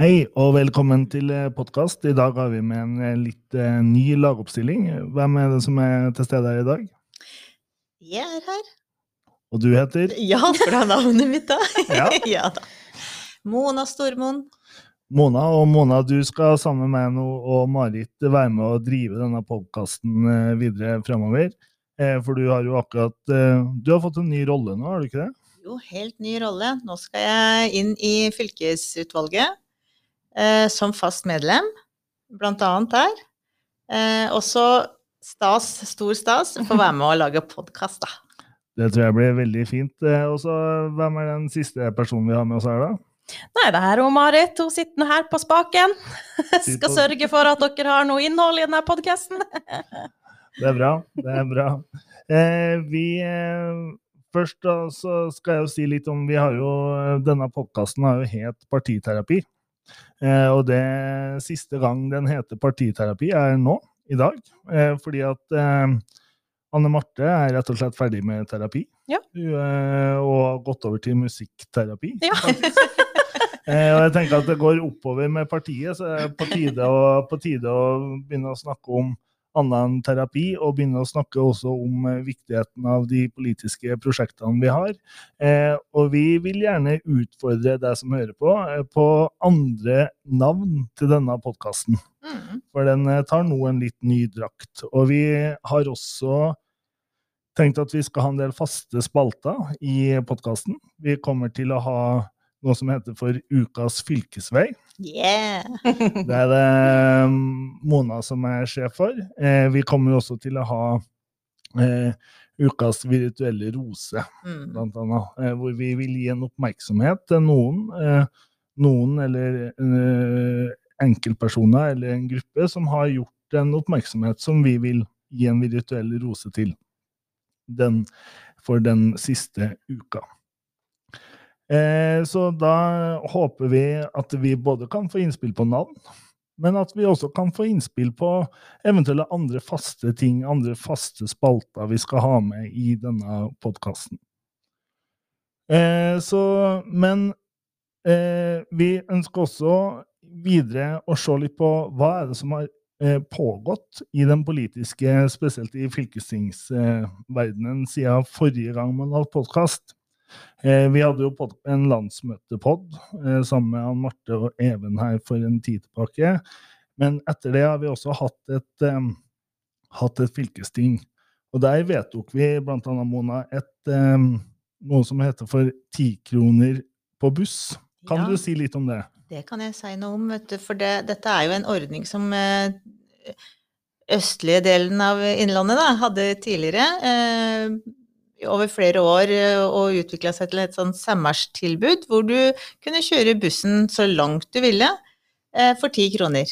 Hei og velkommen til podkast. I dag har vi med en eh, litt eh, ny lagoppstilling. Hvem er det som er til stede her i dag? Jeg er her. Og du heter? Ja, for det er navnet mitt, da? Ja. ja da. Mona Stormoen. Mona. Og Mona, du skal sammen med nå og Marit være med å drive denne podkasten videre fremover. Eh, For du har jo akkurat eh, Du har fått en ny rolle nå, har du ikke det? Jo, helt ny rolle. Nå skal jeg inn i fylkesutvalget eh, som fast medlem, blant annet der. Eh, også stas, stor stas, få være med og lage podkast, da. Det tror jeg blir veldig fint. Eh, Og så hvem er den siste personen vi har med oss her, da? Nei, det her er Marit, hun sitter her på spaken. Skal sørge for at dere har noe innhold i denne podkasten. Det er bra. Det er bra. Eh, vi eh, Først da, så skal jeg jo si litt om Vi har jo Denne podkasten har jo het Partiterapi. Eh, og det siste gang den heter Partiterapi, er nå, i dag. Eh, fordi at eh, Anne Marte er rett og slett ferdig med terapi. Ja. Eh, og har gått over til musikkterapi. Ja. Eh, og jeg tenker at det går oppover med partiet, så det er på tide å, på tide å begynne å snakke om annet enn terapi, og begynne å snakke også om eh, viktigheten av de politiske prosjektene vi har. Eh, og vi vil gjerne utfordre deg som hører på, eh, på andre navn til denne podkasten. Mm. For den tar nå en litt ny drakt. Og vi har også tenkt at vi skal ha en del faste spalter i podkasten. Vi kommer til å ha noe som heter for Ukas fylkesvei. Yeah! Det er det um, Mona som er sjef for. Eh, vi kommer også til å ha eh, Ukas virtuelle rose, Mm. blant annet. Eh, hvor vi vil gi en oppmerksomhet til noen. Eh, noen eller eh, enkeltpersoner eller en gruppe som har gjort en oppmerksomhet som vi vil gi en virtuell rose til den, for den siste uka. Eh, så da håper vi at vi både kan få innspill på navn, men at vi også kan få innspill på eventuelle andre faste ting, andre faste spalter vi skal ha med i denne podkasten. Eh, Men eh, vi ønsker også videre å se litt på hva er det som har pågått i den politiske, spesielt i fylkestingsverdenen, siden forrige gang man hadde podkast. Eh, vi hadde jo en landsmøtepod eh, sammen med Ann Marte og Even her for en tid tilbake. Men etter det har vi også hatt et, eh, hatt et fylkesting. Og der vedtok vi annet, Mona, et, noe som heter for ti kroner på buss. Kan Ja. du si litt om det? Det kan jeg si noe om, vet du, for det, dette er jo en ordning som østlige delen av Innlandet da, hadde tidligere. Eh, over flere år eh, og utvikla seg til et sånn sammerstilbud, hvor du kunne kjøre bussen så langt du ville eh, for ti kroner.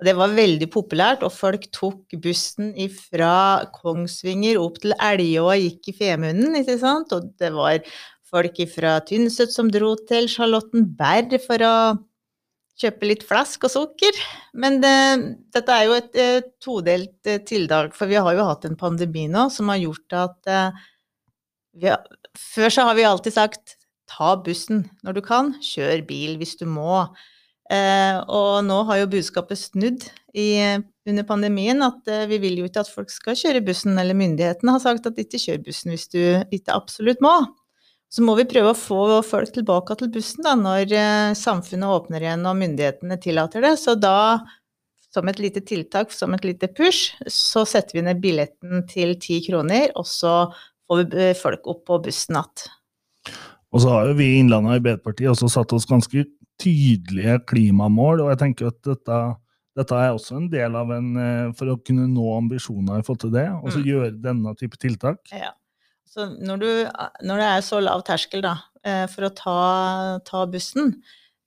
Og det var veldig populært, og folk tok bussen fra Kongsvinger opp til Elgå og gikk i Femunden, ikke sant? Og det var folk fra Tynset som dro til Charlottenberg for å kjøpe litt flask og sukker. Men det, dette er jo et et todelt eh, tiltak, for vi har jo hatt en pandemi nå som har gjort at eh, har, Før så har vi alltid sagt ta bussen når du kan, kjør bil hvis du må. Eh, og nå har jo budskapet snudd i, under pandemien, at eh, vi vil jo ikke at folk skal kjøre bussen, eller myndighetene har sagt at ikke kjør bussen hvis du ikke absolutt må. Så må vi prøve å få folk tilbake til bussen da, når eh, samfunnet åpner igjen og myndighetene tillater det. Så da, som et lite tiltak, som et lite push, så setter vi ned billetten til ti kroner, og så får eh, folk opp på bussen igjen. Og så har jo vi i Innlandet Arbeiderpartiet også satt oss ganske tydelige klimamål, og jeg tenker at dette, dette er også en del av en eh, For å kunne nå ambisjoner i forhold til det, og så Mm. gjøre denne type tiltak. Ja. Så når, du, når det er så lav terskel da, eh, for å ta, ta bussen,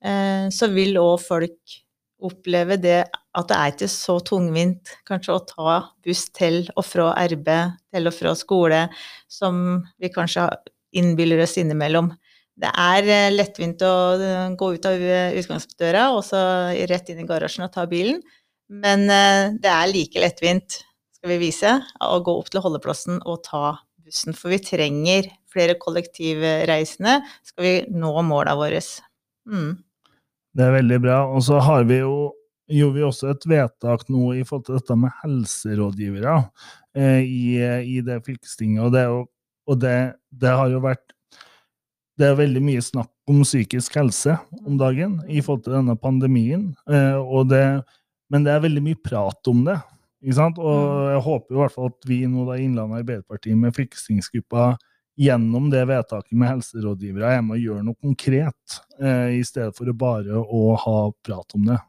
så vil òg folk oppleve det at det er ikke så tungvint kanskje å ta buss til og fra arbeid, til og fra skole, som vi kanskje innbiller oss innimellom. Det er eh, lettvint å eh, gå ut av utgangsdøra og så rett inn i garasjen og ta bilen, men eh, det er like lettvint, skal vi vise, å gå opp til holdeplassen og ta bussen. For vi trenger flere kollektivreisende skal vi nå måla våre. Mm. Det er veldig bra. Og så har vi jo gjorde vi også et vedtak nå i forhold til dette med helserådgivere eh, i, i, det fylkestinget. Og, det, og, og det, det, har jo vært Det er veldig mye snakk om psykisk helse om dagen i forhold til denne pandemien. Eh, det, men det er veldig mye prat om det. Og mm. jeg håper i hvert fall at vi nå da Innlandet Arbeiderparti med fylkestingsgruppa gjennom det vedtaket med helserådgivere er med å gjøre noe konkret, eh, i stedet for bare å ha prat om det.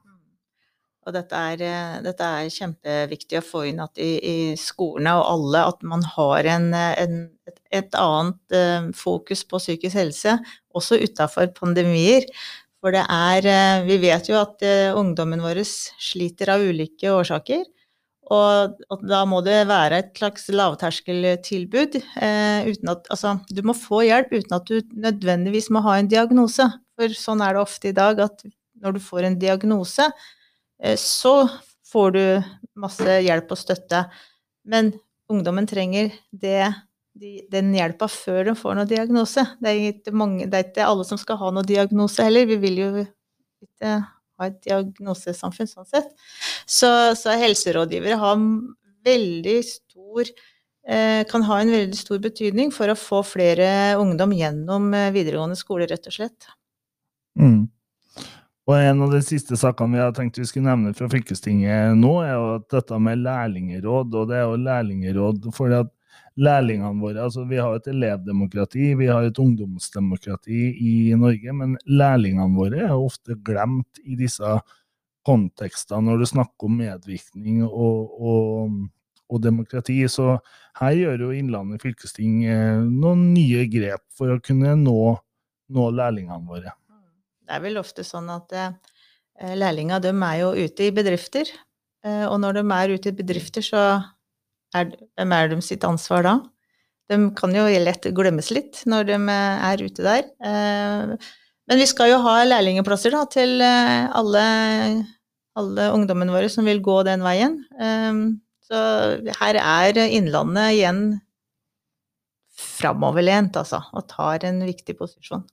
Og dette er, eh, dette er, kjempeviktig å få inn i, i skolene og alle at man har en, en, et, et, annet uh, fokus på psykisk helse, også utafor pandemier. For det er uh, Vi vet jo at ungdommen vår sliter av ulike årsaker. Og, og, da må det være et slags lavterskeltilbud. uten at, altså, du må få hjelp uten at du nødvendigvis må ha en diagnose. For sånn er det ofte i dag at når du får en diagnose, Eh, så får du masse hjelp og støtte. Men ungdommen trenger det, den hjelpa før de får noen diagnose. Det er, mange, det er ikke alle som skal ha noen diagnose heller. Vi vil jo ikke ha et diagnosesamfunn sånn sett. Så, så helserådgivere har veldig stor eh, kan ha en veldig stor betydning for å få flere ungdom gjennom eh, videregående skole, rett og slett. Mm. Og en av de siste sakene vi har tenkt vi skulle nevne fra fylkestinget nå, er jo at dette med lærlingeråd. Og det er jo lærlingeråd fordi at lærlingene våre altså Vi har et elevdemokrati, vi har et ungdomsdemokrati i Norge, men lærlingene våre er ofte glemt i disse kontekstene når du snakker om medvirkning og, og, og demokrati. Så her gjør jo Innlandet fylkesting eh, noen nye grep for å kunne nå, nå lærlingene våre. Det er vel ofte sånn at lærlinger de er jo ute i bedrifter. Eh, og når de er ute i bedrifter, så er, hvem er de sitt ansvar da? De kan jo lett glemmes litt når de eh, er ute der. Eh, men vi skal jo ha lærlingplasser til eh, alle, alle ungdommene våre som vil gå den veien. Så her er Innlandet igjen framoverlent, altså, og tar en viktig posisjon.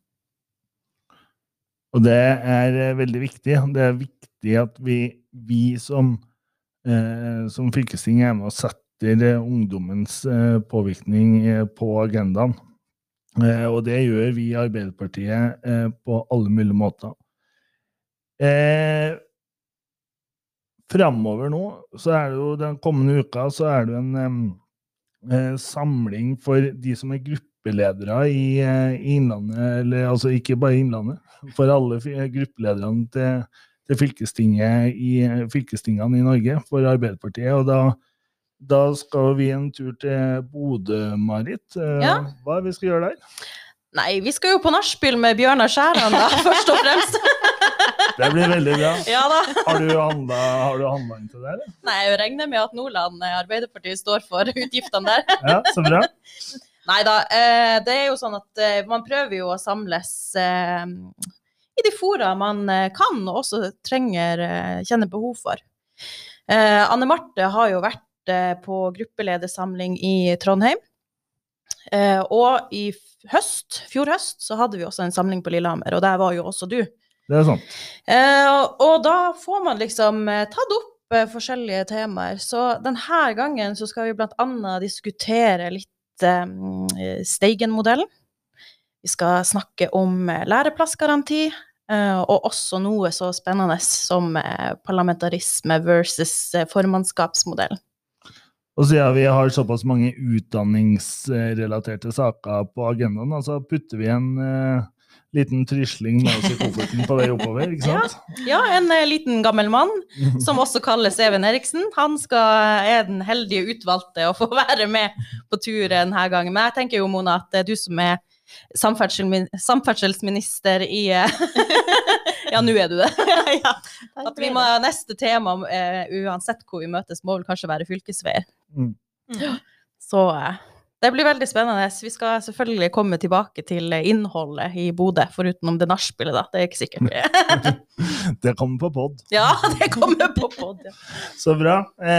Og det er veldig viktig. Det er viktig at vi, vi som, som fylkesting er med og setter eh, ungdommens eh, påvirkning eh, på agendaen. Eh, og det gjør vi i Arbeiderpartiet på alle mulige måter. Framover nå, så er det jo den kommende uka, så er det en samling for de som er gruppeledere i, eh, Innlandet, eller altså ikke bare Innlandet, for alle gruppelederne til, til i, fylkestingene i Norge for Arbeiderpartiet. Og da, da skal vi en tur til Bodø, Marit. Eh, ja. Hva er det vi skal gjøre der? Nei, vi skal jo på nachspiel med Bjørnar Skjæran, da, først og fremst. Det blir veldig bra. Ja da. Har du handla inn til det? Eller? Nei, jeg regner med at Nordland Arbeiderparti står for utgiftene der. Ja, så bra. Nei da, eh, det er jo sånn at eh, man prøver jo å samles eh, i de fora man kan, og også trenger, kjenner behov for. Anne Marte har jo vært på gruppeledersamling i Trondheim. Og i høst, fjor høst, så hadde vi også en samling på Lillehammer, og der var jo også du. Det er sant. Og da får man liksom tatt opp forskjellige temaer. Så denne gangen så skal vi bl.a. diskutere litt eh, Steigen-modellen. Vi skal snakke om eh, læreplassgaranti, eh, og også noe så spennende som eh, parlamentarisme versus formannskapsmodellen. Og siden vi har såpass mange utdanningsrelaterte saker på agendaen, så putter vi en liten trysling med oss i kofferten på vei oppover, ikke sant? Ja, ja en uh, liten gammel mann, som også kalles Even Eriksen. Han skal, er den heldige utvalgte å få være med på tur denne gangen. Men jeg tenker jo, Mona, at det er du som er samferdsel, samferdselsminister i uh, Ja, nå er du det. ja. At vi må, neste tema, uh, uansett hvor vi møtes, må vel kanskje være fylkesveier. Mm. Så Det blir veldig spennende. Vi skal selvfølgelig komme tilbake til innholdet i Bodø, foruten om det nachspielet, da. Det er ikke sikkert. Det kommer på pod. ja, det kommer på pod. Ja. Så bra. Eh,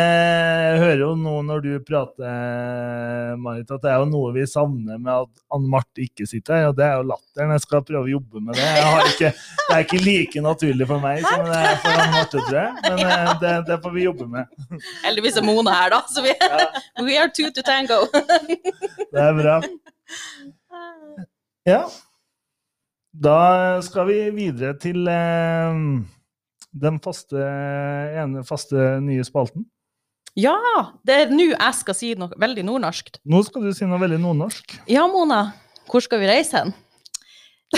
Jeg hører jo nå når du prater, Marit, at det er jo noe vi savner med at Anne Marte ikke sitter her, og det er jo latteren. Jeg skal prøve å jobbe med det. Ikke, det er ikke like naturlig for meg som det er for Anne Marte, tror jeg. Men eh, det, det får vi jobbe med. Heldigvis er Mona her, da, så vi we are two to tango. Det er bra. Ja. Da skal vi videre til eh, den faste, ene faste nye spalten. Ja, det er nå jeg skal si noe veldig nordnorsk. Nå skal du si noe veldig nordnorsk. Ja, Mona, hvor skal vi reise hen?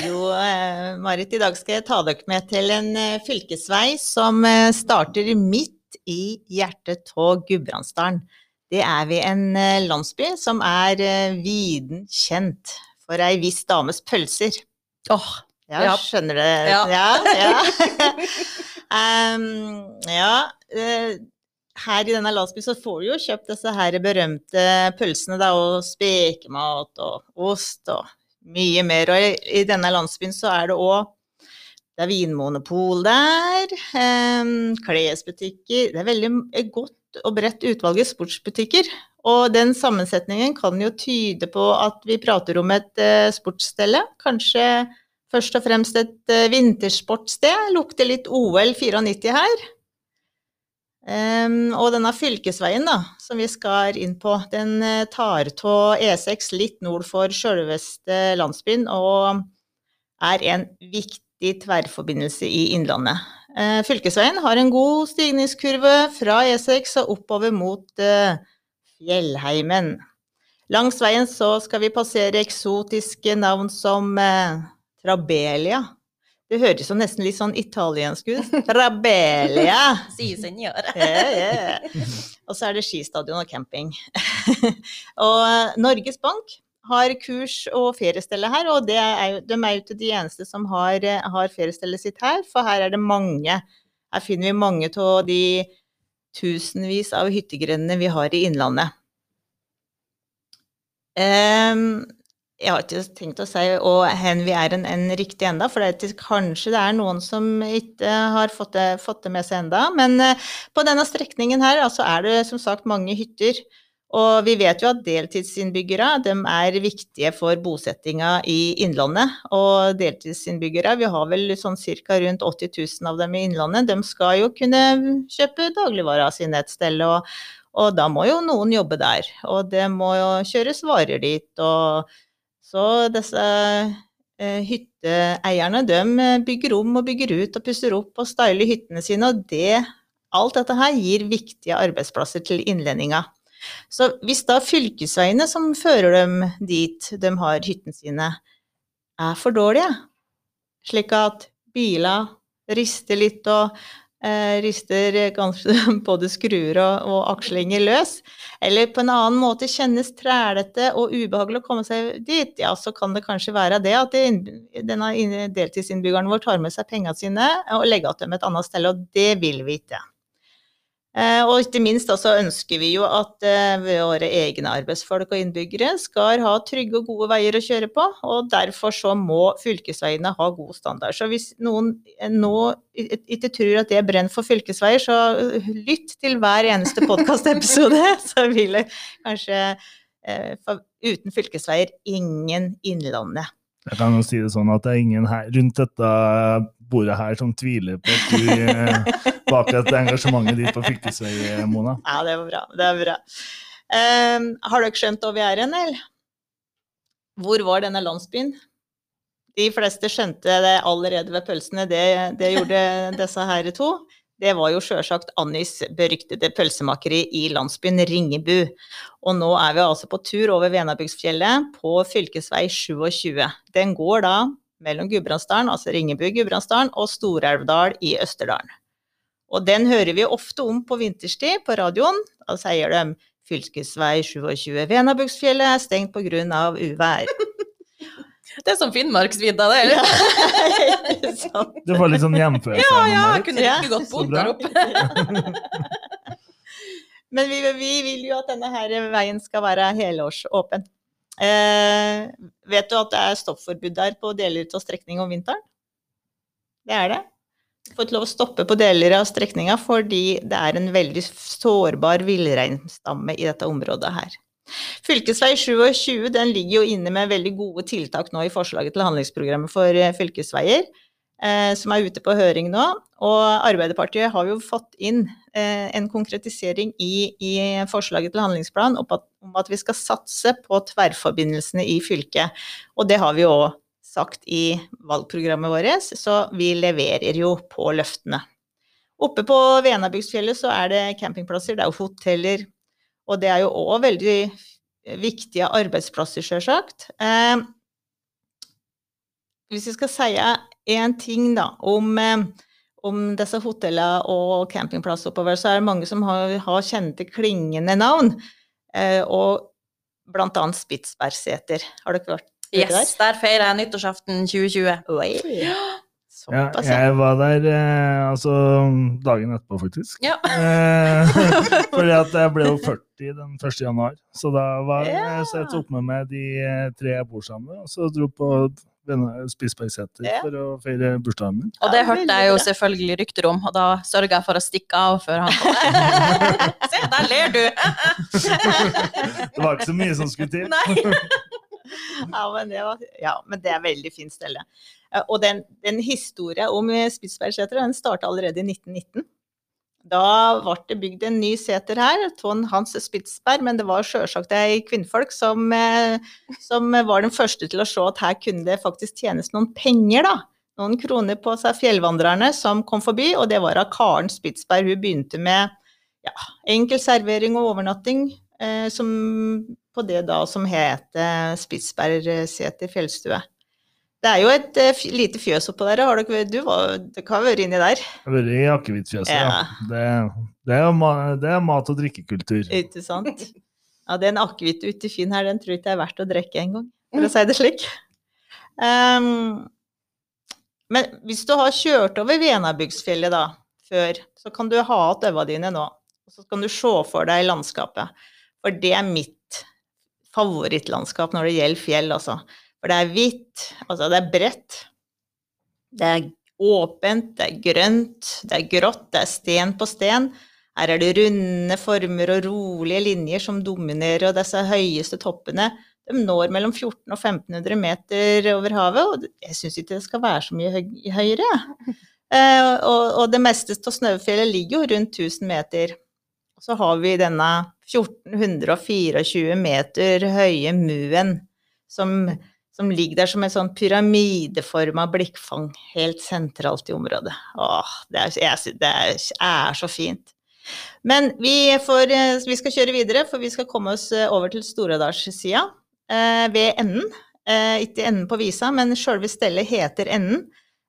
Jo, eh, Marit, i dag skal jeg ta dere med til en eh, fylkesvei som eh, starter midt i hjertet av Gudbrandsdalen. Det er ved en eh, landsby som er eh, viden kjent for ei viss dames pølser. Åh, Ja, Ja. skjønner det? Ja. Ja. ja. um, ja eh, her i denne landsbyen så får du jo kjøpt disse her berømte pølsene, da, og spekemat og ost og mye mer. Og i, i denne landsbyen så er det òg det er vinmonopol der, um, klesbutikker Det er veldig godt og bredt utvalg i sportsbutikker. Og den sammensetningen kan jo tyde på at vi prater om et eh, sportsstelle. Kanskje først og fremst et eh, vintersportssted. Lukter litt OL 94 her. Um, og denne fylkesveien da, som vi skal inn på, den eh, tar av E6 litt nord for sjølveste landsbyen, og er en viktig tverrforbindelse i Innlandet. Eh, fylkesveien har en god stigningskurve fra E6 og oppover mot eh, Fjellheimen. Langs veien så skal vi passere eksotiske navn som eh, Trabelia. Det høres jo nesten litt sånn italiensk ut. Trabelia! Si, signore. yeah, yeah. Og så er det skistadion og camping. og Norges Bank har kurs og feriestelle her, og er de er jo ikke de eneste som har, eh, har feriestellet sitt her, for her er det mange. Her finner vi mange av de tusenvis av hyttegrendene vi har i Innlandet. Um, jeg har ikke tenkt å si hen vi er en, en riktig enda, for det er kanskje det er noen som ikke har fått det, fått det med seg enda. Men eh, på denne strekningen her altså er det som sagt mange hytter. Og vi vet jo at deltidsinnbyggere de er viktige for bosettinga i Innlandet. Og deltidsinnbyggere, vi har vel sånn ca. rundt 80 000 av dem i Innlandet, de skal jo kunne kjøpe dagligvara sine et sted. Og, og da må jo noen jobbe der. Og det må jo kjøres varer dit. og så disse eh, hytteeierne de bygger om og bygger ut og pusser opp og styler hyttene sine, og det, alt dette her gir viktige arbeidsplasser til innlendinga. Så hvis da fylkesveiene som fører dem dit de har hyttene sine, er for dårlige, slik at biler rister litt og eh, rister kanskje både skruer og, og akslinger løs, eller på en annen måte kjennes trælete og ubehagelig å komme seg dit, ja, så kan det kanskje være det at det, denne deltidsinnbyggeren vår tar med seg pengene sine og legger dem et annet sted, og det vil vi ikke. Eh, Og ikke minst også ønsker vi jo at eh, våre egne arbeidsfolk og innbyggere skal ha trygge og gode veier å kjøre på, og derfor så må fylkesveiene ha god standard. Så hvis noen eh, nå ikke tror at det brenner for fylkesveier, så lytt til hver eneste podkastepisode, så vil det kanskje uten fylkesveier ingen Innlandet. Jeg kan jo si det sånn at det er ingen her rundt dette bordet her som tviler på at du eh, bak dette engasjementet ditt på fylkesvei, Mona. Ja, det var bra. Det er bra. Um, har dere skjønt hvor vi er hen, eller? Hvor var denne landsbyen? De fleste skjønte det allerede ved pølsene, det, det gjorde disse her to. Det var jo sjølsagt Annis beryktede pølsemakeri i landsbyen Ringebu. Og nå er vi altså på tur over Venabygdsfjellet på fylkesvei 27. Den går da mellom Gudbrandsdalen, altså Ringebu Gudbrandsdalen, og Stor-Elvdal i Østerdalen. Og den hører vi ofte om på vinterstid på radioen. Da sier de fylkesvei 27 Venabygdsfjellet er stengt pga. uvær. Det er som Finnmarksvidda, det. Ja. Ikke sant? Du får litt sånn hjemfølelse. Ja, ja, jeg kunne Ja, like godt bodd der oppe. Men vi, vi vil jo at denne her veien skal være helårsåpen. Eh, vet du at det er stoppforbud der på deler av strekninga om vinteren? Det er det. Du får ikke lov å stoppe på deler av strekninga fordi det er en veldig sårbar villreinstamme i dette området her. Fylkesvei 27 den ligger jo inne med veldig gode tiltak nå i forslaget til handlingsprogrammet for eh, fylkesveier, eh, som er ute på høring nå. Og Arbeiderpartiet har jo fått inn eh, en konkretisering i, i, forslaget til handlingsplan om at, om at, vi skal satse på tverrforbindelsene i fylket. Og det har vi jo òg sagt i valgprogrammet vårt, så vi leverer jo på løftene. Oppe på Venabygdsfjellet så er det campingplasser, det er jo hoteller, og det er jo òg veldig viktige arbeidsplasser, sjølsagt. Eh, hvis vi skal si én ting da, om, eh, om disse hotellene og campingplasser oppover, så er det mange som har, har kjente, klingende navn. Eh, og blant annet Spitsbergseter. Har dere vært Yes, der feirer jeg nyttårsaften 2020. Oi. Såpass, ja. Jeg var der eh, altså dagen etterpå, faktisk. Ja. eh, fordi at jeg ble jo 40 den 1. januar, så da var ja. jeg tok med med de eh, tre jeg bor sammen med, og så dro på Spissbergseter ja. for å feire bursdagen min. Og det hørte jeg jo selvfølgelig rykter om, og da sørga jeg for å stikke av før han kom. Se, der ler du! det var ikke så mye som skulle til. Nei. Ja, men det var, ja, men det er veldig fint stelle. Eh, og den, den historien om Spitsbergseter den starta allerede i 1919. Da ble det bygd en ny seter her, Ton Hans Spitsberg, men det var sjølsagt ei kvinnfolk som, eh, som, var den første til å se at her kunne det faktisk tjenes noen penger, da. Noen kroner på seg fjellvandrerne som kom forbi, og det var av Karen Spitsberg. Hun begynte med ja, enkel servering og overnatting, eh, som på det da som heter Spitsbergseter fjellstue. Det er jo et uh, lite fjøs oppå der. Har dere, du var, dere har vært inni der? Jeg har vært i akevittfjøset, ja. ja. Det, det, er, det, er, mat- og drikkekultur. Ikke sant? Ja, den akevitten ute i Finn her, den tror jeg ikke er verdt å drikke engang, for å si det slik. Um, men hvis du har kjørt over Venabygdsfjellet da, før, så kan du ha igjen øynene dine nå. Og så kan du se for deg landskapet. For det er mitt favorittlandskap når det gjelder fjell, altså. For det er hvitt, altså det er bredt. Det er åpent, det er grønt, det er grått, det er sten på sten. Her er det runde former og rolige linjer som dominerer, og disse høyeste toppene de når mellom 1400 og 1500 meter over havet, og jeg syns ikke det skal være så mye høyere. Eh, og, og, det meste av Snøfjellet ligger jo rundt 1000 meter. Så har vi denne 1424 meter høye muen som, som ligger der som en sånn pyramideforma blikkfang helt sentralt i området. Åh, det er, jeg, det er så fint. Men vi, får, eh, vi, skal kjøre videre, for vi skal komme oss eh, over til Storadalssida eh, ved enden. Eh, ikke enden på visa, men sjølve stellet heter enden.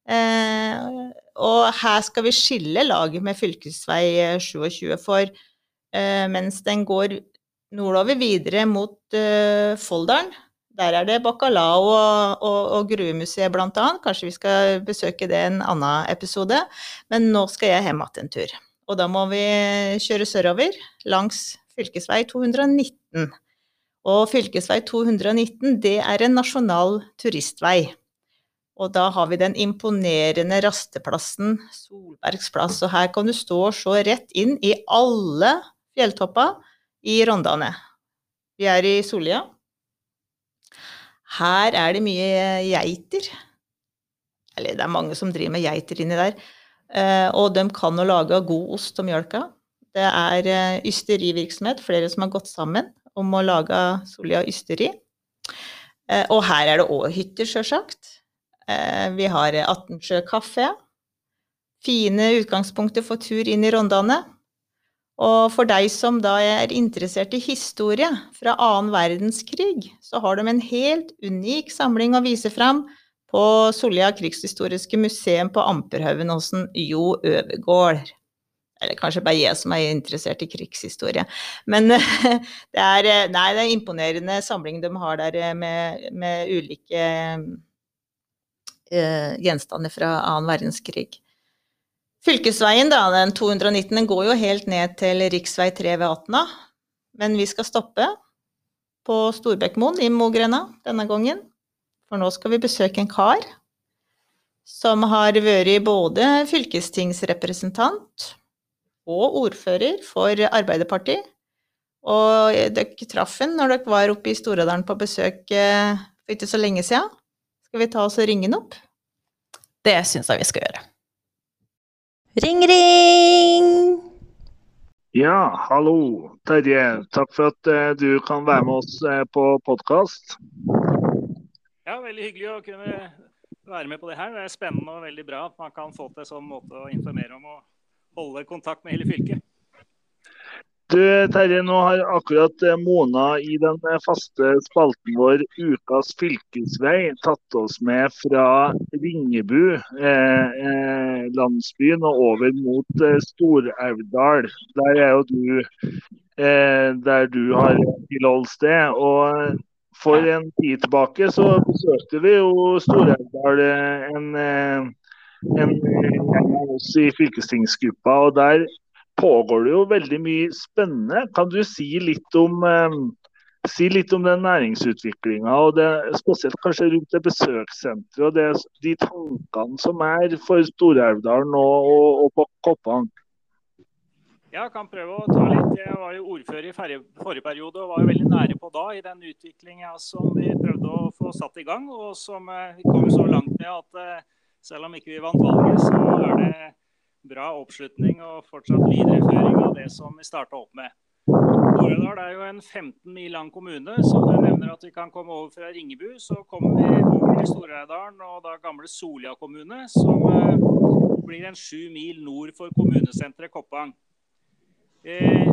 Eh, og her skal vi skille laget med fylkesvei 27, for Eh, mens den går nordover videre mot uh, Folldalen. Der er det bacalao og, og, og gruemuseet annet. Kanskje vi skal besøke det en annen episode. Men nå skal jeg hjem igjen en tur. Og da må vi kjøre sørover langs fylkesvei 219. Og fylkesvei 219 det er en nasjonal turistvei. Og da har vi den imponerende rasteplassen Solbergs plass. Og her kan du stå og se rett inn i alle fjelltoppa i Rondane. Vi er i Solia. Her er det mye geiter. Eller det er mange som driver med geiter inni der. Eh, og de kan å lage god ost og mjølka. Det er eh, ysterivirksomhet, flere som har gått sammen om å lage Solia ysteri. Eh, og her er det òg hytter, sjølsagt. Vi har Attensjø kafé. Fine utgangspunkter for tur inn i Rondane. Og for deg som da er interessert i historie fra annen verdenskrig, så har de en helt unik samling å vise fram på Solja krigshistoriske museum på Amperhaugenåsen, Jo Øvergård. Eller kanskje bare jeg som er interessert i krigshistorie. Men det er, nei, det er en imponerende samling de har der med, med ulike uh, gjenstander fra annen verdenskrig. Fylkesveien, da, den 219, den går jo helt ned til rv. 3 ved Atna. Men vi skal stoppe på Storbekkmoen i Mogrena denne gangen. For nå skal vi besøke en kar som har vært både fylkestingsrepresentant og ordfører for Arbeiderpartiet. Og dere traff ham når dere var oppe i Storadalen på besøk eh, for ikke så lenge siden. Skal vi ta oss og ringe ham opp? Det syns jeg vi skal gjøre. Ring, ring! Ja, hallo Terje. Takk for at uh, du kan være med oss uh, på podkast. Ja, veldig hyggelig å kunne være med på det her. Det er spennende og veldig bra at man kan få til en sånn måte å informere om og holde kontakt med hele fylket. Du Terje, nå har akkurat eh, Mona i den eh, faste spalten vår Ukas fylkesvei tatt oss med fra Ringebu, eh, eh, landsbyen, og over mot eh, Stor-Elvdal. Der er jo du eh, der du har tilholdssted. Og for en tid tilbake så besøkte vi jo Stor-Elvdal en, en en, en, oss i fylkestingsgruppa. og der pågår det jo veldig mye spennende. Kan du si litt om, eh, si litt om den næringsutviklinga, og det, spesielt kanskje rundt det besøkssenteret og det, de tankene som er for Stor-Elvdalen og, og, og, på Koppang? Ja, kan prøve å ta litt. Jeg var jo ordfører i forrige periode og var jo veldig nære på da i den utviklinga som vi prøvde å få satt i gang, og som vi eh, kom så langt med at eh, selv om ikke vi vant valget, så er det bra oppslutning og fortsatt videreføring av det som vi starta opp med. Oredal er jo en 15 mil lang kommune, så du nevner at vi kan komme over fra Ringebu. Så kommer vi over til Stor-Elvdalen og da gamle Solia kommune, som eh, blir en sju mil nord for kommunesenteret Koppang. Eh,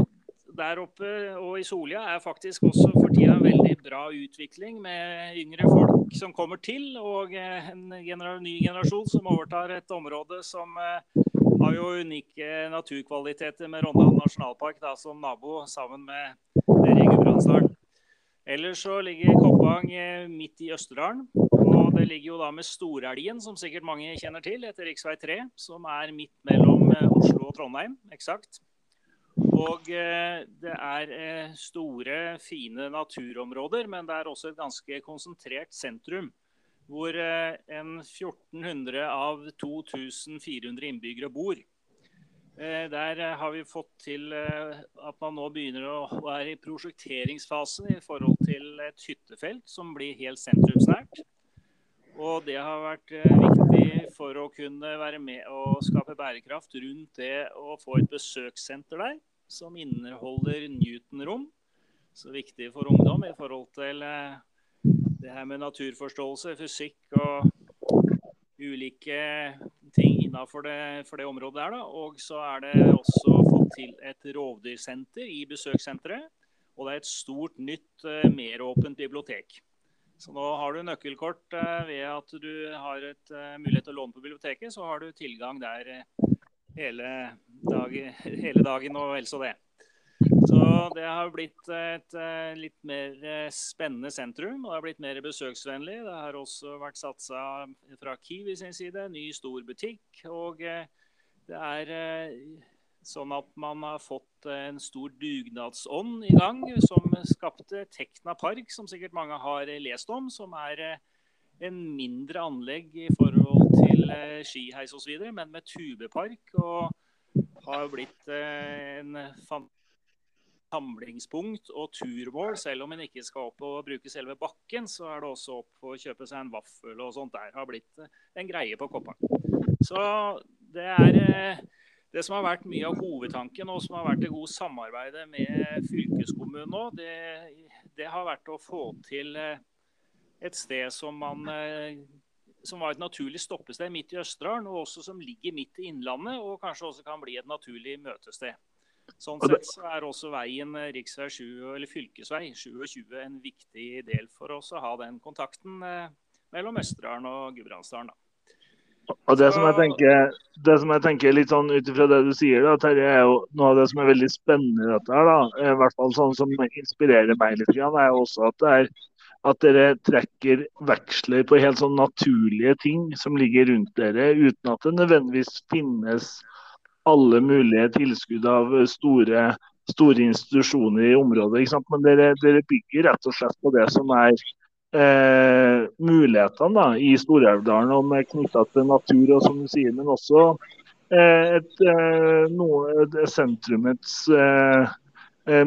der oppe og i Solia er faktisk også for tida en veldig bra utvikling med yngre folk som kommer til, og eh, en ny generasjon som overtar et område som har jo unike naturkvaliteter med Rondane nasjonalpark da, som nabo, sammen med dere. Ellers så ligger Koppang eh, midt i Østerdalen. Og det ligger jo da med Storelgen, som sikkert mange kjenner til, etter rv. 3, som er midt mellom eh, Oslo og Trondheim, eksakt. Og eh, det er store, fine naturområder, men det er også et ganske konsentrert sentrum hvor eh, en 1400 av 2400 innbyggere bor. Eh, der eh, har vi fått til at man nå begynner å være i prosjekteringsfasen i forhold til et hyttefelt som blir helt sentrumsnært. Og det har vært viktig for å kunne være med og skape bærekraft rundt det å få et besøkssenter der, som inneholder Newton-rom. Så viktig for ungdom i forhold til det her med naturforståelse, fysikk og ulike ting innafor det, det, området der. Da. Og så er det også fått til et rovdyrsenter i besøkssenteret. Og det er et stort, nytt, uh, meråpent bibliotek. Så nå har du nøkkelkort uh, ved at du har et uh, mulighet til å låne på biblioteket. Så har du tilgang der hele, dag, hele dagen og vel så det. Det har blitt et uh, litt mer uh, spennende sentrum, og det har blitt mer besøksvennlig. Det har også vært satsa fra Kiwi sin side, ny stor butikk. Og uh, det er sånn at man har fått en stor dugnadsånd i gang, som skapte Tekna Park, som sikkert mange har lest om. Som er en mindre anlegg i forhold til skiheis osv., men med tubepark. Og har blitt en fantastisk samlingspunkt og turmål. Selv om en ikke skal opp og bruke selve bakken, så er det også opp for å kjøpe seg en vaffel og sånt. Der har blitt eh, en greie på Koppang. Så det er eh, det som har vært mye av hovedtanken, og som har vært det gode samarbeidet med fylkeskommunen nå, det, det, har vært å få til eh, et sted som man som var et naturlig stoppested midt i Østerdalen, og også som ligger midt i Innlandet, og kanskje også kan bli et naturlig møtested. Sånn sett så er også veien rv. riksvei 7, eller fylkesvei 27 en viktig del for oss å ha den kontakten eh, mellom Østerdalen og Gudbrandsdalen. Og det som jeg tenker, det som jeg tenker litt sånn ut ifra det du sier, da, Terje, er jo noe av det som er veldig spennende i dette. her da, i hvert fall sånn som inspirerer meg litt, er jo også at det er at dere trekker veksler på helt sånn naturlige ting som ligger rundt dere, uten at det nødvendigvis finnes alle mulige tilskudd av store store institusjoner i området. Men dere, dere bygger rett og slett på det som er eh, mulighetene da, i Stor-Elvdalen, om knytta til natur, og som du sier, men også eh, et, eh, noe, et sentrumets eh, eh,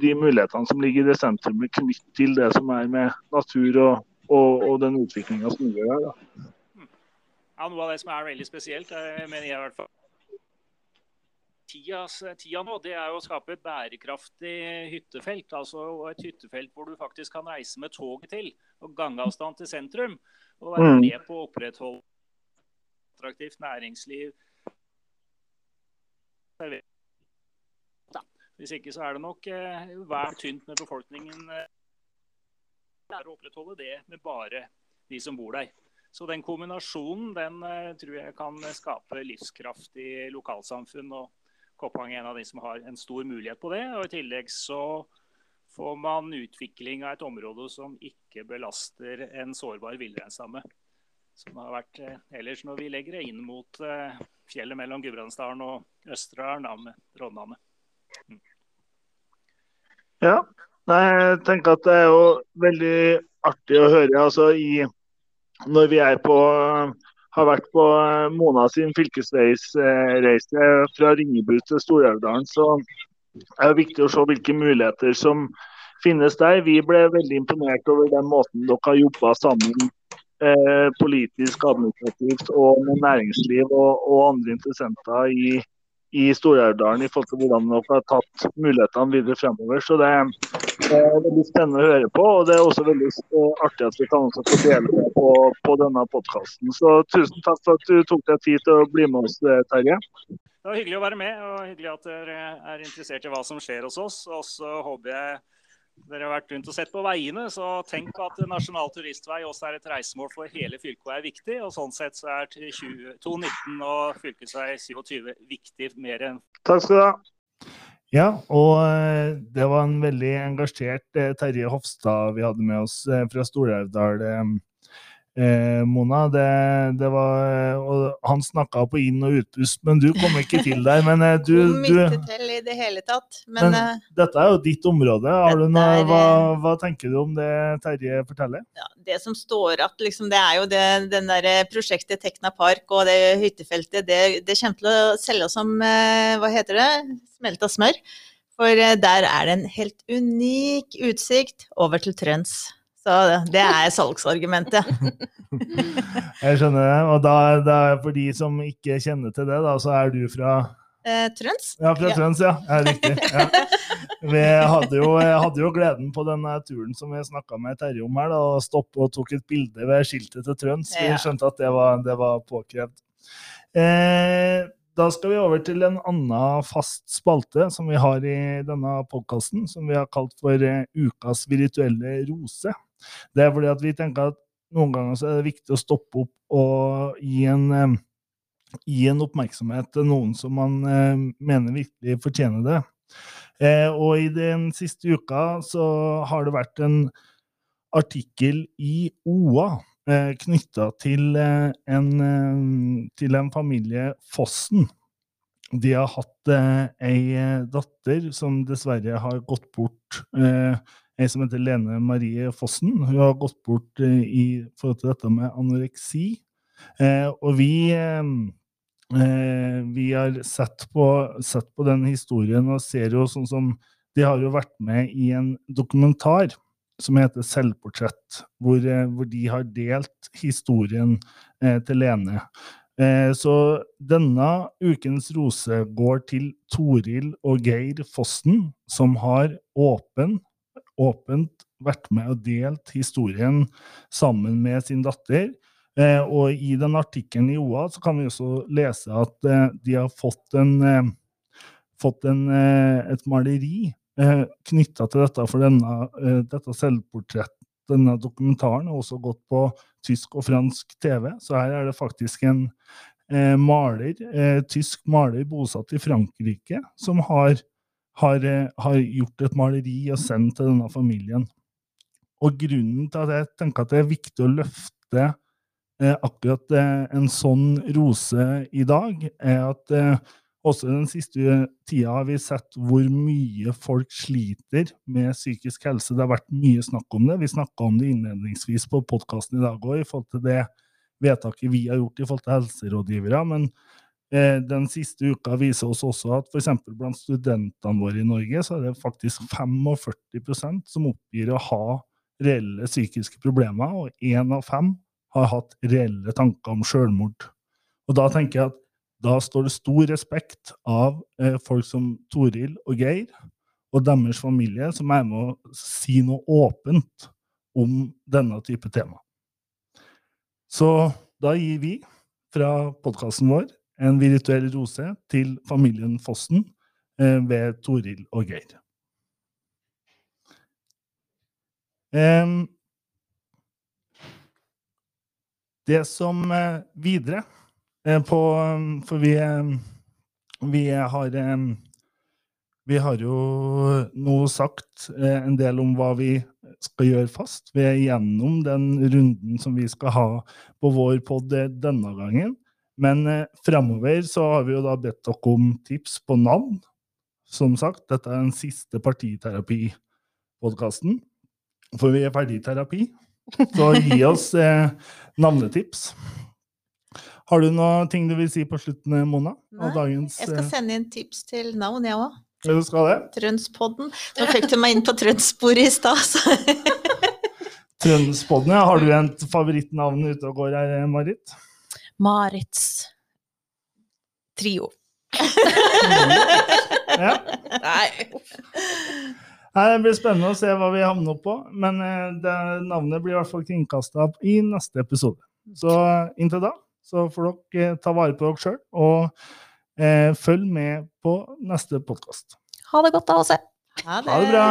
de mulighetene som ligger i det sentrumet, knytt til det som er med natur og, og, og den utviklinga som gjør der. Da. Ja, Noe av det som er veldig spesielt, mener jeg i hvert fall tidas, tida nå, det er å skape et bærekraftig hyttefelt. Altså et hyttefelt hvor du faktisk kan reise med toget til, og gangavstand til sentrum. Og være mm. med på å opprettholde attraktivt næringsliv. Hvis ikke så er det nok eh, vær tynt med befolkningen. Eh, å opprettholde det med bare de som bor der. Så den kombinasjonen den eh, tror jeg kan skape livskraft i lokalsamfunn. og Koppang er en av de som har en stor mulighet på det. og I tillegg så får man utvikling av et område som ikke belaster en sårbar villreinstamme. Som har vært eh, ellers når vi legger det inn mot eh, fjellet mellom Gudbrandsdalen og Østerdalen med Rondane. Mm. Ja, jeg tenker at det er jo veldig artig å høre. altså i, Når vi er på har vært på eh, Mona sin fylkesveisreise fra Ringebu til Stor-Elvdalen, så er det viktig å se hvilke muligheter som finnes der. Vi ble veldig imponert over den måten dere har jobba sammen eh, politisk, administrativt og med næringsliv og, og andre interessenter i, i Stor-Elvdalen i forhold til hvordan dere har tatt mulighetene videre fremover. Så det er veldig spennende å høre på, og det er også veldig artig at vi kan få dele det på, på denne podkasten. Så tusen takk for at du tok deg tid til å bli med oss, eh, Terje. Det var hyggelig å være med, og hyggelig at dere er interessert i hva som skjer hos oss. Og så håper jeg dere har vært rundt og sett på veiene, så tenk at Nasjonal turistvei også er et reisemål for hele fylket og er viktig. og Sånn sett så er 219 og fylkesvei 27 viktig mer enn Takk skal du ha. Ja, og eh, det var en veldig engasjert eh, Terje Hofstad vi hadde med oss eh, fra Stor-Elvdal Mona, det, det, var og Han snakka på inn- og utpust, men du kom ikke til der. Men du, du, til i det hele tatt. Men, men uh, dette er jo ditt område. Noe, er, hva, hva, tenker du om det Terje forteller? Ja, det som står at liksom, det er jo det den der prosjektet Tekna Park og det hyttefeltet, det, det kommer til å selge som hva heter det, smelta smør. For der er det en helt unik utsikt over til Trøns. Så det er salgsargumentet. jeg skjønner det. Og da, da, for de som ikke kjenner til det, da, så er du fra eh, Trøns. Ja, fra ja. Trøns, ja. ja riktig. Ja. Vi hadde jo, hadde jo, gleden på denne turen som vi snakka med Terje om her, da, og stoppe og tok et bilde ved skiltet til Trøns. Vi skjønte at det var, det var påkrevd. Eh, da skal vi over til en annen fast spalte som vi har i denne podkasten, som vi har kalt for eh, Ukas virtuelle rose. Det er fordi at vi tenker at noen ganger så er det viktig å stoppe opp og gi en, eh, gi en oppmerksomhet til noen som man eh, mener virkelig fortjener det. Og i den siste uka så har det vært en artikkel i OA eh, knytta til, eh, eh, til en familie Fossen. De har hatt eh, ei datter som dessverre har gått bort. Ei som heter Lene Marie Fossen. Hun har gått bort i forhold til dette med anoreksi. Og vi, vi har sett på, sett på, den historien og ser jo sånn som De har jo vært med i en dokumentar som heter Selvportrett, hvor, hvor de har delt historien til Lene. Så denne ukens rose går til Toril og Geir Fossen, som har åpen åpent vært med og delt historien sammen med sin datter. Eh, og i den artikkelen i OA så kan vi også lese at eh, de har fått, en, eh, fått en, eh, et maleri eh, knytta til dette, for denne, eh, dette selvportrettet, denne dokumentaren, har også gått på tysk og fransk TV. Så her er det faktisk en eh, maler, tysk maler bosatt i Frankrike, som har har, eh, har, gjort et maleri og sendt til denne familien. Og grunnen til at jeg tenker at det er viktig å løfte eh, akkurat eh, en sånn rose i dag, er at eh, Også den siste tida har vi sett hvor mye folk sliter med psykisk helse. Det har vært mye snakk om det. Vi snakka om det innledningsvis på podkasten i dag òg, i forhold til det vedtaket vi har gjort i forhold til helserådgivere. Men eh, den siste uka viser oss også at f.eks. blant studentene våre i Norge, så er det faktisk 45% som oppgir å ha reelle psykiske problemer, og én av fem har hatt reelle tanker om selvmord. Og da tenker jeg at da står det stor respekt av eh, folk som Toril og Geir og deres familie, som er med å si noe åpent om denne type tema. Så da gir vi fra podkasten vår en virtuell rose til familien Fossen eh, ved Toril og Geir. Em, det som eh, videre eh, på For vi, eh, vi har eh, Vi har jo nå sagt eh, en del om hva vi skal gjøre fast. Vi er gjennom den runden som vi skal ha på vår pod denne gangen. Men eh, fremover så har vi jo da bedt dere om tips på navn. Som sagt, dette er den siste partiterapi-podkasten. For vi er ferdig i terapi. Så gi oss eh, navnetips. Har du noe ting du vil si på slutten, eh, Mona? Nei, av dagens, Jeg skal eh, sende inn tips til navn, jeg òg. du skal det? Trønspodden. Nå fikk du meg inn på trøndssporet i stad, så Trønspodden, ja. Har du et favorittnavn ute og går her, Marit? Marits trio. Ja. Nei. Nei, Det blir spennende å se hva vi havner opp på, men eh, det navnet blir i hvert fall kringkasta i neste episode. Så eh, inntil da så får dere eh, ta vare på dere sjøl, og eh, følg med på neste podkast. Ha det godt, da, Åse. ha Ha det bra.